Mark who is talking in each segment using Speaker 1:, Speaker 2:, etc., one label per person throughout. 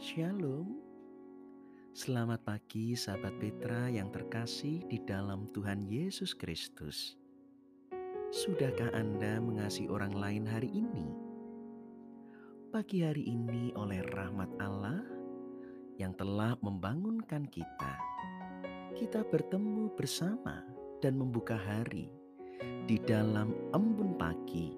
Speaker 1: Shalom. Selamat pagi sahabat Petra yang terkasih di dalam Tuhan Yesus Kristus. Sudahkah Anda mengasihi orang lain hari ini? Pagi hari ini oleh rahmat Allah yang telah membangunkan kita, kita bertemu bersama dan membuka hari di dalam embun pagi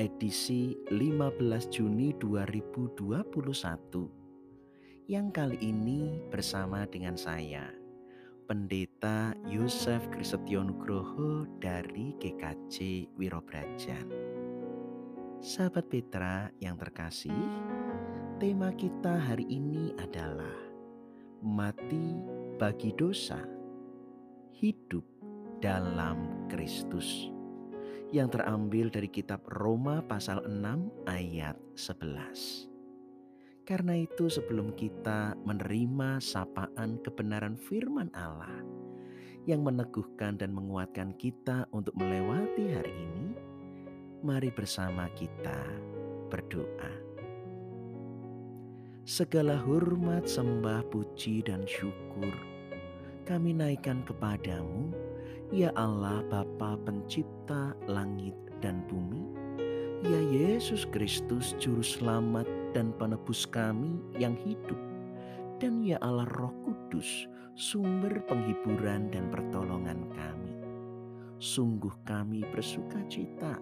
Speaker 1: edisi 15 Juni 2021 yang kali ini bersama dengan saya, Pendeta Yusuf Krisetyo Nugroho dari GKJ Wirobrajan. Sahabat Petra yang terkasih, tema kita hari ini adalah mati bagi dosa, hidup dalam Kristus yang terambil dari kitab Roma pasal 6 ayat 11. Karena itu, sebelum kita menerima sapaan kebenaran firman Allah yang meneguhkan dan menguatkan kita untuk melewati hari ini, mari bersama kita berdoa. Segala hormat, sembah, puji, dan syukur kami naikkan kepadamu, ya Allah Bapa Pencipta langit dan bumi, ya Yesus Kristus Juru Selamat dan penebus kami yang hidup. Dan ya Allah roh kudus, sumber penghiburan dan pertolongan kami. Sungguh kami bersuka cita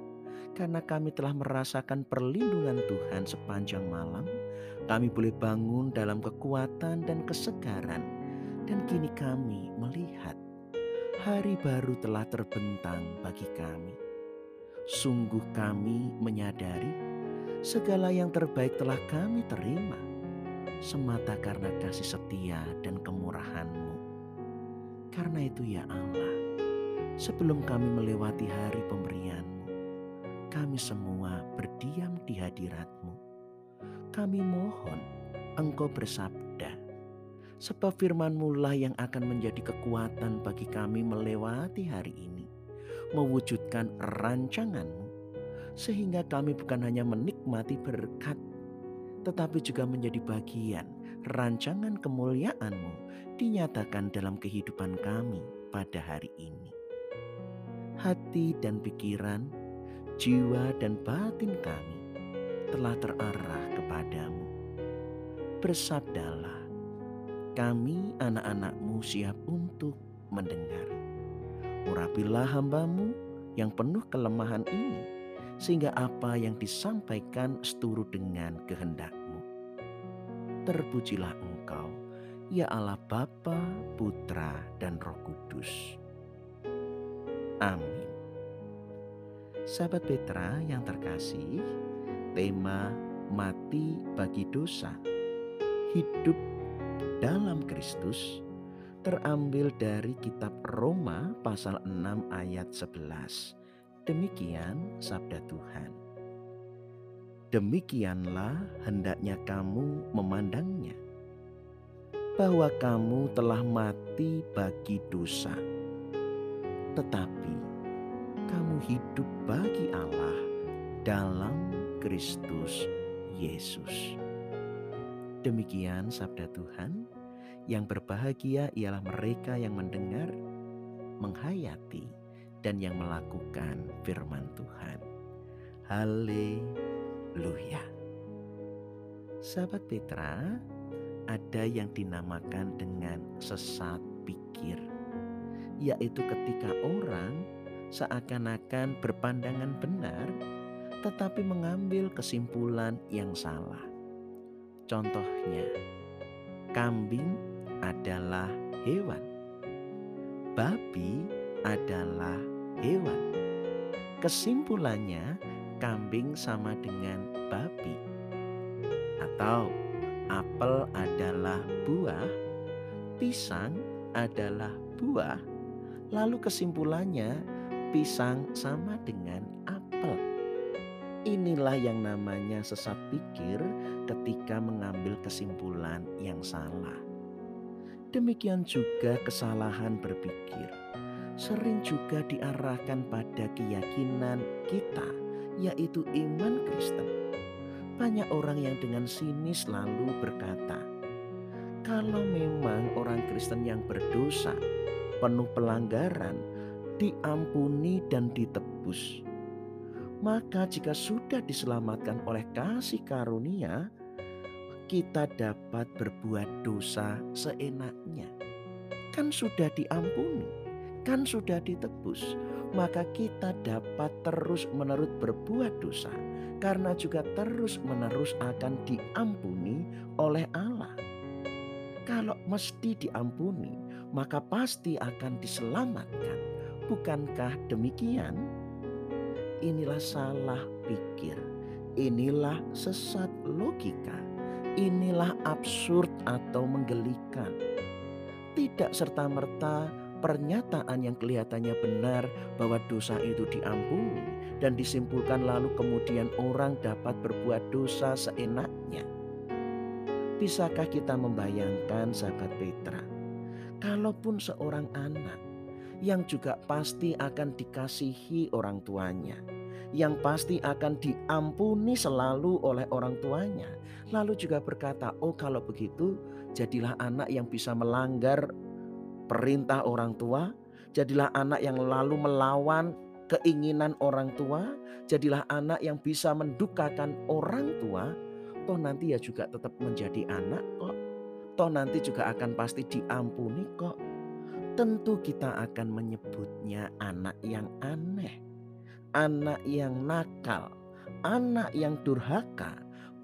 Speaker 1: karena kami telah merasakan perlindungan Tuhan sepanjang malam. Kami boleh bangun dalam kekuatan dan kesegaran. Dan kini kami melihat hari baru telah terbentang bagi kami. Sungguh kami menyadari segala yang terbaik telah kami terima semata karena kasih setia dan kemurahan-Mu. Karena itu ya Allah, sebelum kami melewati hari pemberian-Mu, kami semua berdiam di hadirat-Mu. Kami mohon Engkau bersabda, sebab firman-Mu lah yang akan menjadi kekuatan bagi kami melewati hari ini, mewujudkan rancangan-Mu sehingga kami bukan hanya menikmati berkat, tetapi juga menjadi bagian rancangan kemuliaan-Mu dinyatakan dalam kehidupan kami pada hari ini. Hati dan pikiran, jiwa dan batin kami telah terarah kepadamu. Bersabdalah, kami anak-anakmu siap untuk mendengar. Urapilah hambamu yang penuh kelemahan ini sehingga apa yang disampaikan seturut dengan kehendakmu. Terpujilah engkau, ya Allah Bapa, Putra, dan Roh Kudus. Amin. Sahabat Petra yang terkasih, tema mati bagi dosa, hidup dalam Kristus terambil dari kitab Roma pasal 6 ayat 11 Demikian sabda Tuhan. Demikianlah hendaknya kamu memandangnya, bahwa kamu telah mati bagi dosa, tetapi kamu hidup bagi Allah dalam Kristus Yesus. Demikian sabda Tuhan, yang berbahagia ialah mereka yang mendengar, menghayati, dan yang melakukan firman Tuhan. Haleluya. Sahabat Petra, ada yang dinamakan dengan sesat pikir, yaitu ketika orang seakan-akan berpandangan benar tetapi mengambil kesimpulan yang salah. Contohnya, kambing adalah hewan, babi adalah hewan. Kesimpulannya, kambing sama dengan babi, atau apel adalah buah, pisang adalah buah. Lalu kesimpulannya, pisang sama dengan apel. Inilah yang namanya sesat pikir ketika mengambil kesimpulan yang salah. Demikian juga kesalahan berpikir sering juga diarahkan pada keyakinan kita, yaitu iman Kristen. banyak orang yang dengan sinis lalu berkata, "Kalau memang orang Kristen yang berdosa, penuh pelanggaran, diampuni dan ditebus, maka jika sudah diselamatkan oleh kasih karunia, kita dapat berbuat dosa seenaknya. Kan sudah diampuni, kan sudah ditebus, maka kita dapat terus-menerus berbuat dosa karena juga terus-menerus akan diampuni oleh Allah. Kalau mesti diampuni, maka pasti akan diselamatkan. Bukankah demikian? Inilah salah pikir, inilah sesat logika, inilah absurd atau menggelikan. Tidak serta-merta pernyataan yang kelihatannya benar bahwa dosa itu diampuni dan disimpulkan lalu kemudian orang dapat berbuat dosa seenaknya. Bisakah kita membayangkan sahabat Petra, kalaupun seorang anak yang juga pasti akan dikasihi orang tuanya, yang pasti akan diampuni selalu oleh orang tuanya, lalu juga berkata, "Oh, kalau begitu, jadilah anak yang bisa melanggar perintah orang tua, jadilah anak yang lalu melawan keinginan orang tua, jadilah anak yang bisa mendukakan orang tua, toh nanti ya juga tetap menjadi anak kok. Toh nanti juga akan pasti diampuni kok. Tentu kita akan menyebutnya anak yang aneh, anak yang nakal, anak yang durhaka,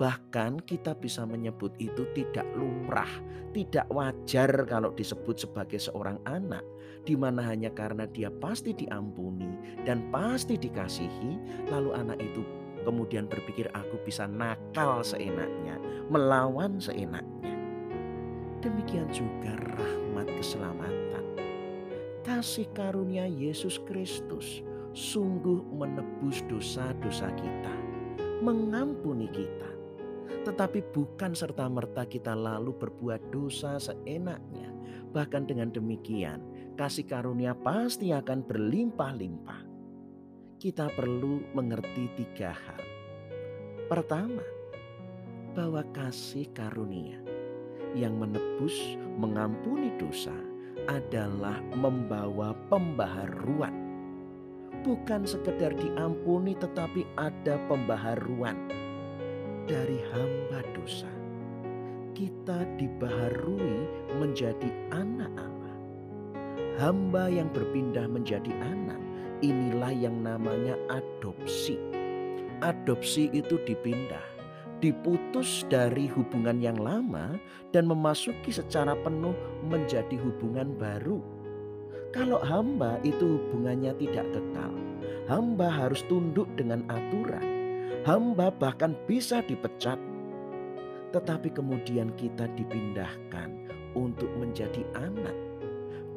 Speaker 1: Bahkan kita bisa menyebut itu tidak lumrah, tidak wajar kalau disebut sebagai seorang anak, di mana hanya karena dia pasti diampuni dan pasti dikasihi, lalu anak itu kemudian berpikir aku bisa nakal seenaknya, melawan seenaknya. Demikian juga rahmat keselamatan. Kasih karunia Yesus Kristus sungguh menebus dosa-dosa kita, mengampuni kita tetapi bukan serta-merta kita lalu berbuat dosa seenaknya. Bahkan dengan demikian, kasih karunia pasti akan berlimpah-limpah. Kita perlu mengerti tiga hal. Pertama, bahwa kasih karunia yang menebus, mengampuni dosa adalah membawa pembaharuan. Bukan sekedar diampuni tetapi ada pembaharuan dari hamba dosa. Kita dibaharui menjadi anak Allah. Hamba yang berpindah menjadi anak, inilah yang namanya adopsi. Adopsi itu dipindah, diputus dari hubungan yang lama dan memasuki secara penuh menjadi hubungan baru. Kalau hamba itu hubungannya tidak kekal, hamba harus tunduk dengan aturan hamba bahkan bisa dipecat. Tetapi kemudian kita dipindahkan untuk menjadi anak.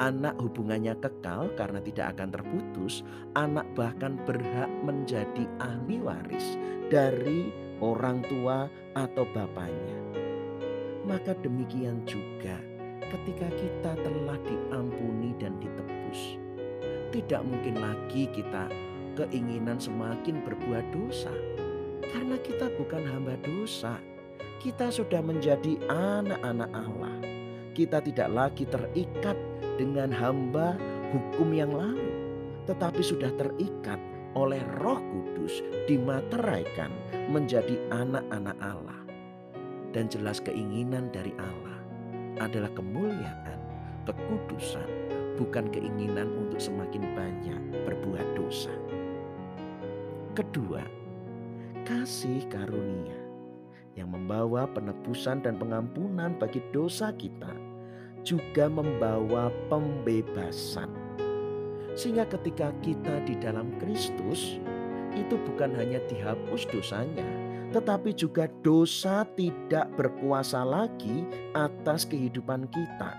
Speaker 1: Anak hubungannya kekal karena tidak akan terputus. Anak bahkan berhak menjadi ahli waris dari orang tua atau bapaknya. Maka demikian juga ketika kita telah diampuni dan ditebus. Tidak mungkin lagi kita keinginan semakin berbuat dosa karena kita bukan hamba dosa. Kita sudah menjadi anak-anak Allah. Kita tidak lagi terikat dengan hamba hukum yang lalu. Tetapi sudah terikat oleh roh kudus dimateraikan menjadi anak-anak Allah. Dan jelas keinginan dari Allah adalah kemuliaan, kekudusan, bukan keinginan untuk semakin banyak berbuat dosa. Kedua, kasih karunia yang membawa penebusan dan pengampunan bagi dosa kita juga membawa pembebasan. Sehingga ketika kita di dalam Kristus itu bukan hanya dihapus dosanya, tetapi juga dosa tidak berkuasa lagi atas kehidupan kita.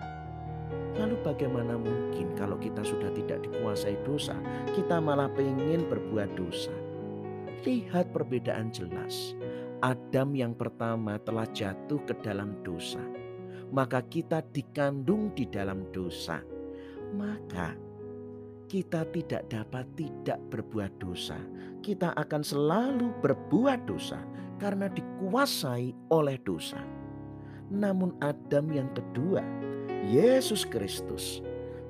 Speaker 1: Lalu bagaimana mungkin kalau kita sudah tidak dikuasai dosa, kita malah pengen berbuat dosa? Lihat perbedaan jelas. Adam yang pertama telah jatuh ke dalam dosa. Maka kita dikandung di dalam dosa. Maka kita tidak dapat tidak berbuat dosa. Kita akan selalu berbuat dosa karena dikuasai oleh dosa. Namun Adam yang kedua, Yesus Kristus,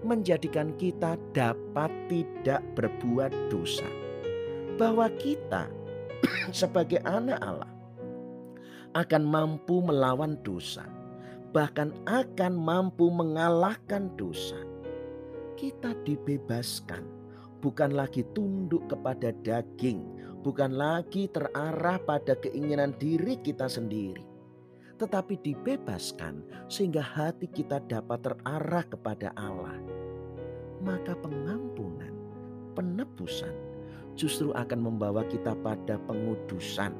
Speaker 1: menjadikan kita dapat tidak berbuat dosa. Bahwa kita sebagai anak Allah akan mampu melawan dosa, bahkan akan mampu mengalahkan dosa. Kita dibebaskan, bukan lagi tunduk kepada daging, bukan lagi terarah pada keinginan diri kita sendiri, tetapi dibebaskan sehingga hati kita dapat terarah kepada Allah. Maka pengampunan, penebusan justru akan membawa kita pada pengudusan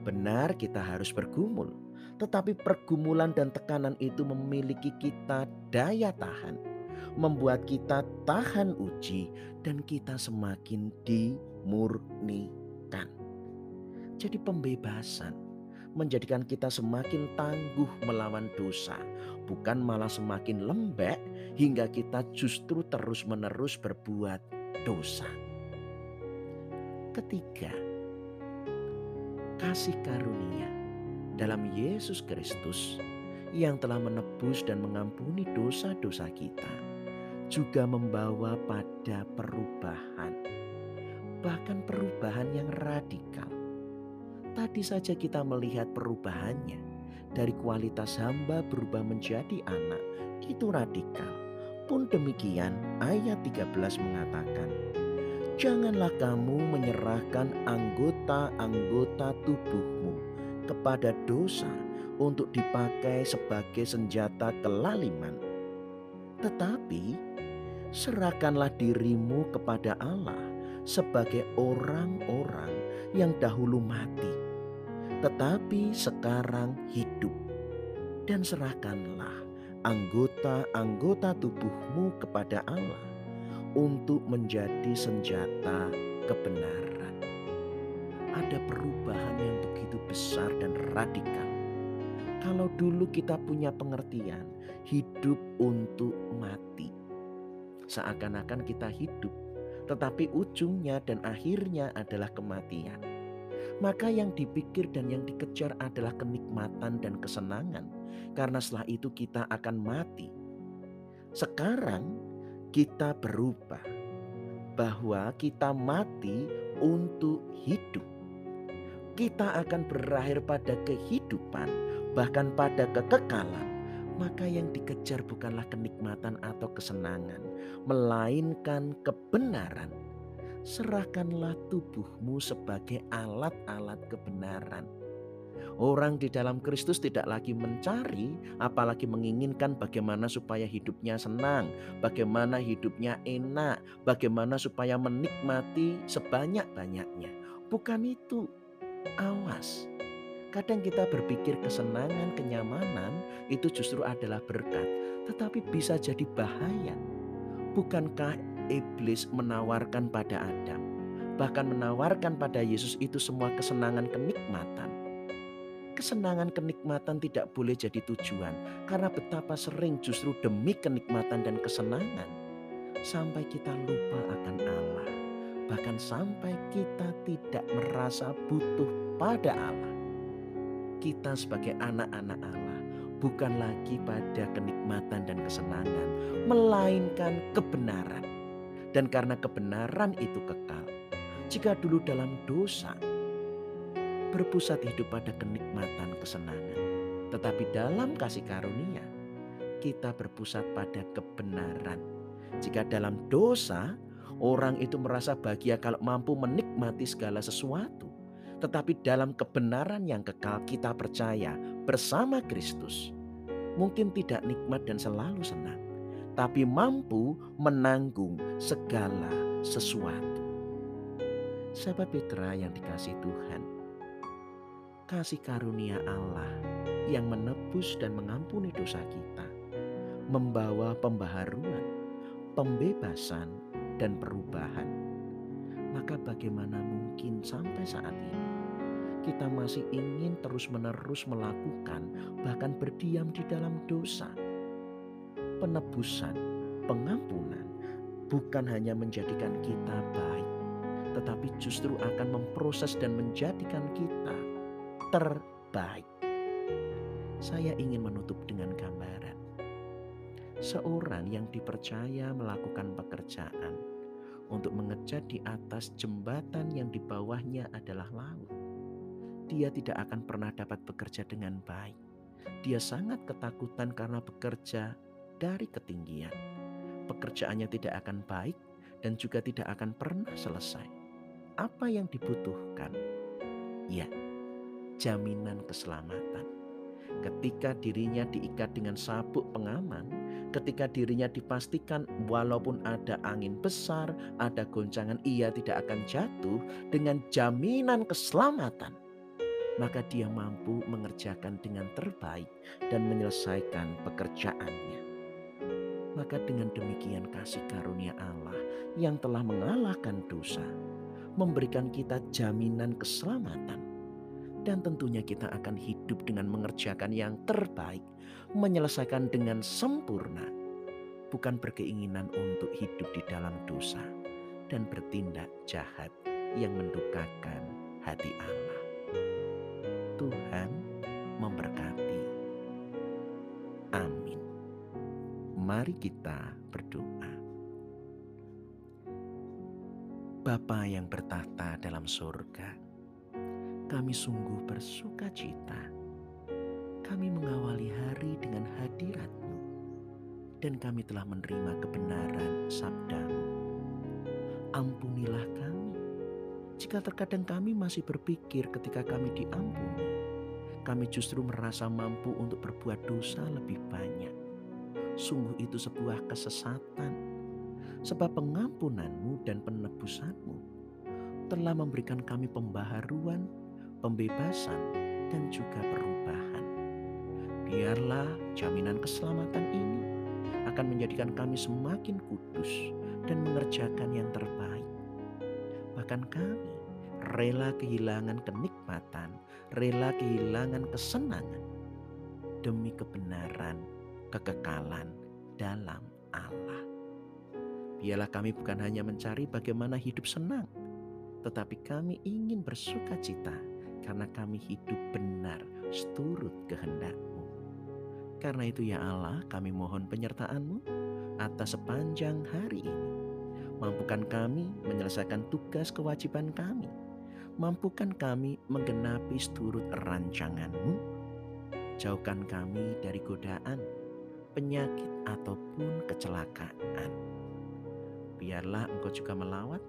Speaker 1: Benar kita harus bergumul, tetapi pergumulan dan tekanan itu memiliki kita daya tahan, membuat kita tahan uji dan kita semakin dimurnikan. Jadi pembebasan menjadikan kita semakin tangguh melawan dosa, bukan malah semakin lembek hingga kita justru terus-menerus berbuat dosa. Ketiga, kasih karunia dalam Yesus Kristus yang telah menebus dan mengampuni dosa-dosa kita juga membawa pada perubahan, bahkan perubahan yang radikal. Tadi saja kita melihat perubahannya dari kualitas hamba berubah menjadi anak, itu radikal. Pun demikian ayat 13 mengatakan, janganlah kamu menyerahkan anggota-anggota tubuhmu kepada dosa untuk dipakai sebagai senjata kelaliman. Tetapi serahkanlah dirimu kepada Allah sebagai orang-orang yang dahulu mati, tetapi sekarang hidup. Dan serahkanlah anggota-anggota tubuhmu kepada Allah untuk menjadi senjata kebenaran. Ada perubahan yang begitu besar dan radikal. Kalau dulu kita punya pengertian hidup untuk mati, seakan-akan kita hidup, tetapi ujungnya dan akhirnya adalah kematian. Maka yang dipikir dan yang dikejar adalah kenikmatan dan kesenangan, karena setelah itu kita akan mati. Sekarang kita berubah, bahwa kita mati untuk hidup. Kita akan berakhir pada kehidupan, bahkan pada kekekalan. Maka yang dikejar bukanlah kenikmatan atau kesenangan, melainkan kebenaran. Serahkanlah tubuhmu sebagai alat-alat kebenaran Orang di dalam Kristus tidak lagi mencari, apalagi menginginkan bagaimana supaya hidupnya senang, bagaimana hidupnya enak, bagaimana supaya menikmati sebanyak-banyaknya. Bukan itu, awas. Kadang kita berpikir kesenangan, kenyamanan itu justru adalah berkat, tetapi bisa jadi bahaya. Bukankah iblis menawarkan pada Adam, bahkan menawarkan pada Yesus itu semua kesenangan, kenikmatan? Kesenangan kenikmatan tidak boleh jadi tujuan karena betapa sering justru demi kenikmatan dan kesenangan. Sampai kita lupa akan Allah bahkan sampai kita tidak merasa butuh pada Allah. Kita sebagai anak-anak Allah bukan lagi pada kenikmatan dan kesenangan melainkan kebenaran. Dan karena kebenaran itu kekal jika dulu dalam dosa berpusat hidup pada kenikmatan kesenangan. Tetapi dalam kasih karunia, kita berpusat pada kebenaran. Jika dalam dosa, orang itu merasa bahagia kalau mampu menikmati segala sesuatu. Tetapi dalam kebenaran yang kekal kita percaya bersama Kristus. Mungkin tidak nikmat dan selalu senang. Tapi mampu menanggung segala sesuatu. Sahabat Petra yang dikasih Tuhan, kasih karunia Allah yang menebus dan mengampuni dosa kita, membawa pembaharuan, pembebasan, dan perubahan. Maka, bagaimana mungkin sampai saat ini kita masih ingin terus-menerus melakukan, bahkan berdiam di dalam dosa? Penebusan, pengampunan, bukan hanya menjadikan kita baik, tetapi justru akan memproses dan menjadikan kita terbaik. Saya ingin menutup dengan gambaran seorang yang dipercaya melakukan pekerjaan untuk mengejar di atas jembatan yang di bawahnya adalah laut. Dia tidak akan pernah dapat bekerja dengan baik. Dia sangat ketakutan karena bekerja dari ketinggian. Pekerjaannya tidak akan baik dan juga tidak akan pernah selesai. Apa yang dibutuhkan? Ya, jaminan keselamatan. Ketika dirinya diikat dengan sabuk pengaman, ketika dirinya dipastikan walaupun ada angin besar, ada goncangan, ia tidak akan jatuh dengan jaminan keselamatan. Maka dia mampu mengerjakan dengan terbaik dan menyelesaikan pekerjaannya. Maka dengan demikian kasih karunia Allah yang telah mengalahkan dosa, memberikan kita jaminan keselamatan dan tentunya kita akan hidup dengan mengerjakan yang terbaik, menyelesaikan dengan sempurna, bukan berkeinginan untuk hidup di dalam dosa dan bertindak jahat yang mendukakan hati Allah. Tuhan memberkati. Amin. Mari kita berdoa. Bapa yang bertahta dalam surga, kami sungguh bersuka cita. Kami mengawali hari dengan hadiratmu dan kami telah menerima kebenaran sabdamu. Ampunilah kami jika terkadang kami masih berpikir ketika kami diampuni, kami justru merasa mampu untuk berbuat dosa lebih banyak. Sungguh itu sebuah kesesatan, sebab pengampunanmu dan penebusanmu telah memberikan kami pembaharuan pembebasan, dan juga perubahan. Biarlah jaminan keselamatan ini akan menjadikan kami semakin kudus dan mengerjakan yang terbaik. Bahkan kami rela kehilangan kenikmatan, rela kehilangan kesenangan demi kebenaran, kekekalan dalam Allah. Biarlah kami bukan hanya mencari bagaimana hidup senang, tetapi kami ingin bersuka cita karena kami hidup benar seturut kehendakmu. Karena itu ya Allah kami mohon penyertaanmu atas sepanjang hari ini. Mampukan kami menyelesaikan tugas kewajiban kami. Mampukan kami menggenapi seturut rancanganmu. Jauhkan kami dari godaan, penyakit ataupun kecelakaan. Biarlah engkau juga melawat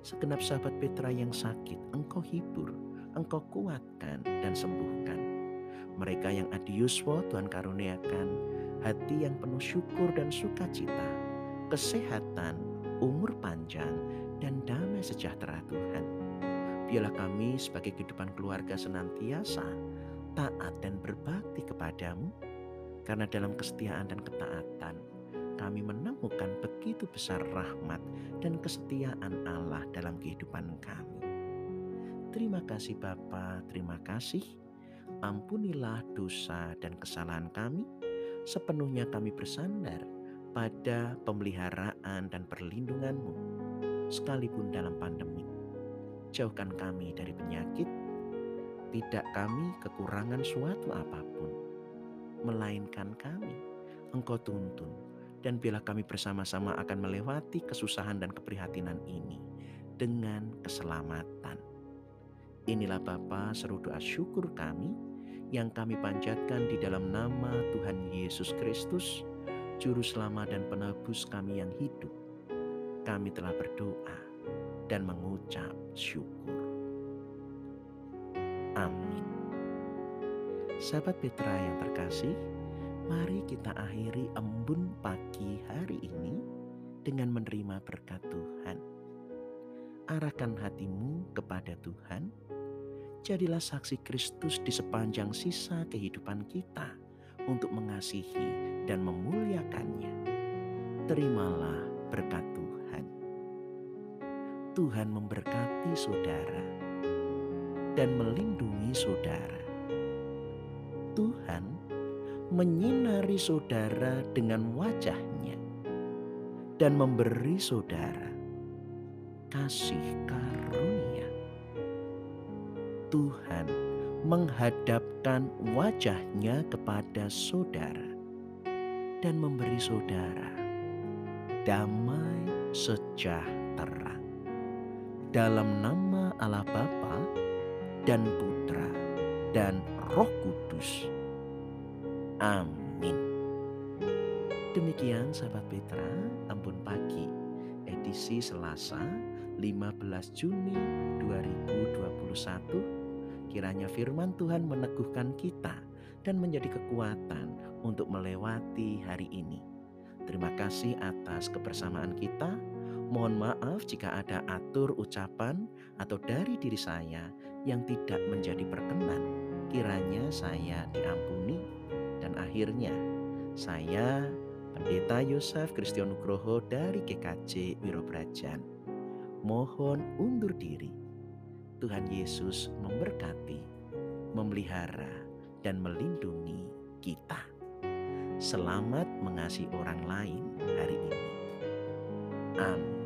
Speaker 1: segenap sahabat Petra yang sakit, engkau hibur Engkau kuatkan dan sembuhkan. Mereka yang adiuswo Tuhan karuniakan hati yang penuh syukur dan sukacita, kesehatan, umur panjang, dan damai sejahtera Tuhan. Biarlah kami sebagai kehidupan keluarga senantiasa taat dan berbakti kepadamu, karena dalam kesetiaan dan ketaatan kami menemukan begitu besar rahmat dan kesetiaan Allah dalam kehidupan kami. Terima kasih Bapa, terima kasih. Ampunilah dosa dan kesalahan kami. Sepenuhnya kami bersandar pada pemeliharaan dan perlindunganmu. Sekalipun dalam pandemi. Jauhkan kami dari penyakit. Tidak kami kekurangan suatu apa pun. Melainkan kami. Engkau tuntun. Dan bila kami bersama-sama akan melewati kesusahan dan keprihatinan ini dengan keselamatan Inilah Bapa seru doa syukur kami yang kami panjatkan di dalam nama Tuhan Yesus Kristus, Juru Selamat dan Penebus kami yang hidup. Kami telah berdoa dan mengucap syukur. Amin. Sahabat Petra yang terkasih, mari kita akhiri embun pagi hari ini dengan menerima berkat Tuhan. Arahkan hatimu kepada Tuhan jadilah saksi Kristus di sepanjang sisa kehidupan kita untuk mengasihi dan memuliakannya. Terimalah berkat Tuhan. Tuhan memberkati saudara dan melindungi saudara. Tuhan menyinari saudara dengan wajahnya dan memberi saudara kasih karunia. Tuhan menghadapkan wajahnya kepada saudara dan memberi saudara damai sejahtera. Dalam nama Allah Bapa dan Putra dan Roh Kudus. Amin. Demikian sahabat Petra, ampun pagi, edisi Selasa 15 Juni 2021. Kiranya firman Tuhan meneguhkan kita dan menjadi kekuatan untuk melewati hari ini. Terima kasih atas kebersamaan kita. Mohon maaf jika ada atur ucapan atau dari diri saya yang tidak menjadi berkenan. Kiranya saya diampuni dan akhirnya saya Pendeta Yosef Kristianugroho dari GKJ Wirobrajan. Mohon undur diri. Tuhan Yesus memberkati, memelihara, dan melindungi kita. Selamat mengasihi orang lain hari ini. Amin.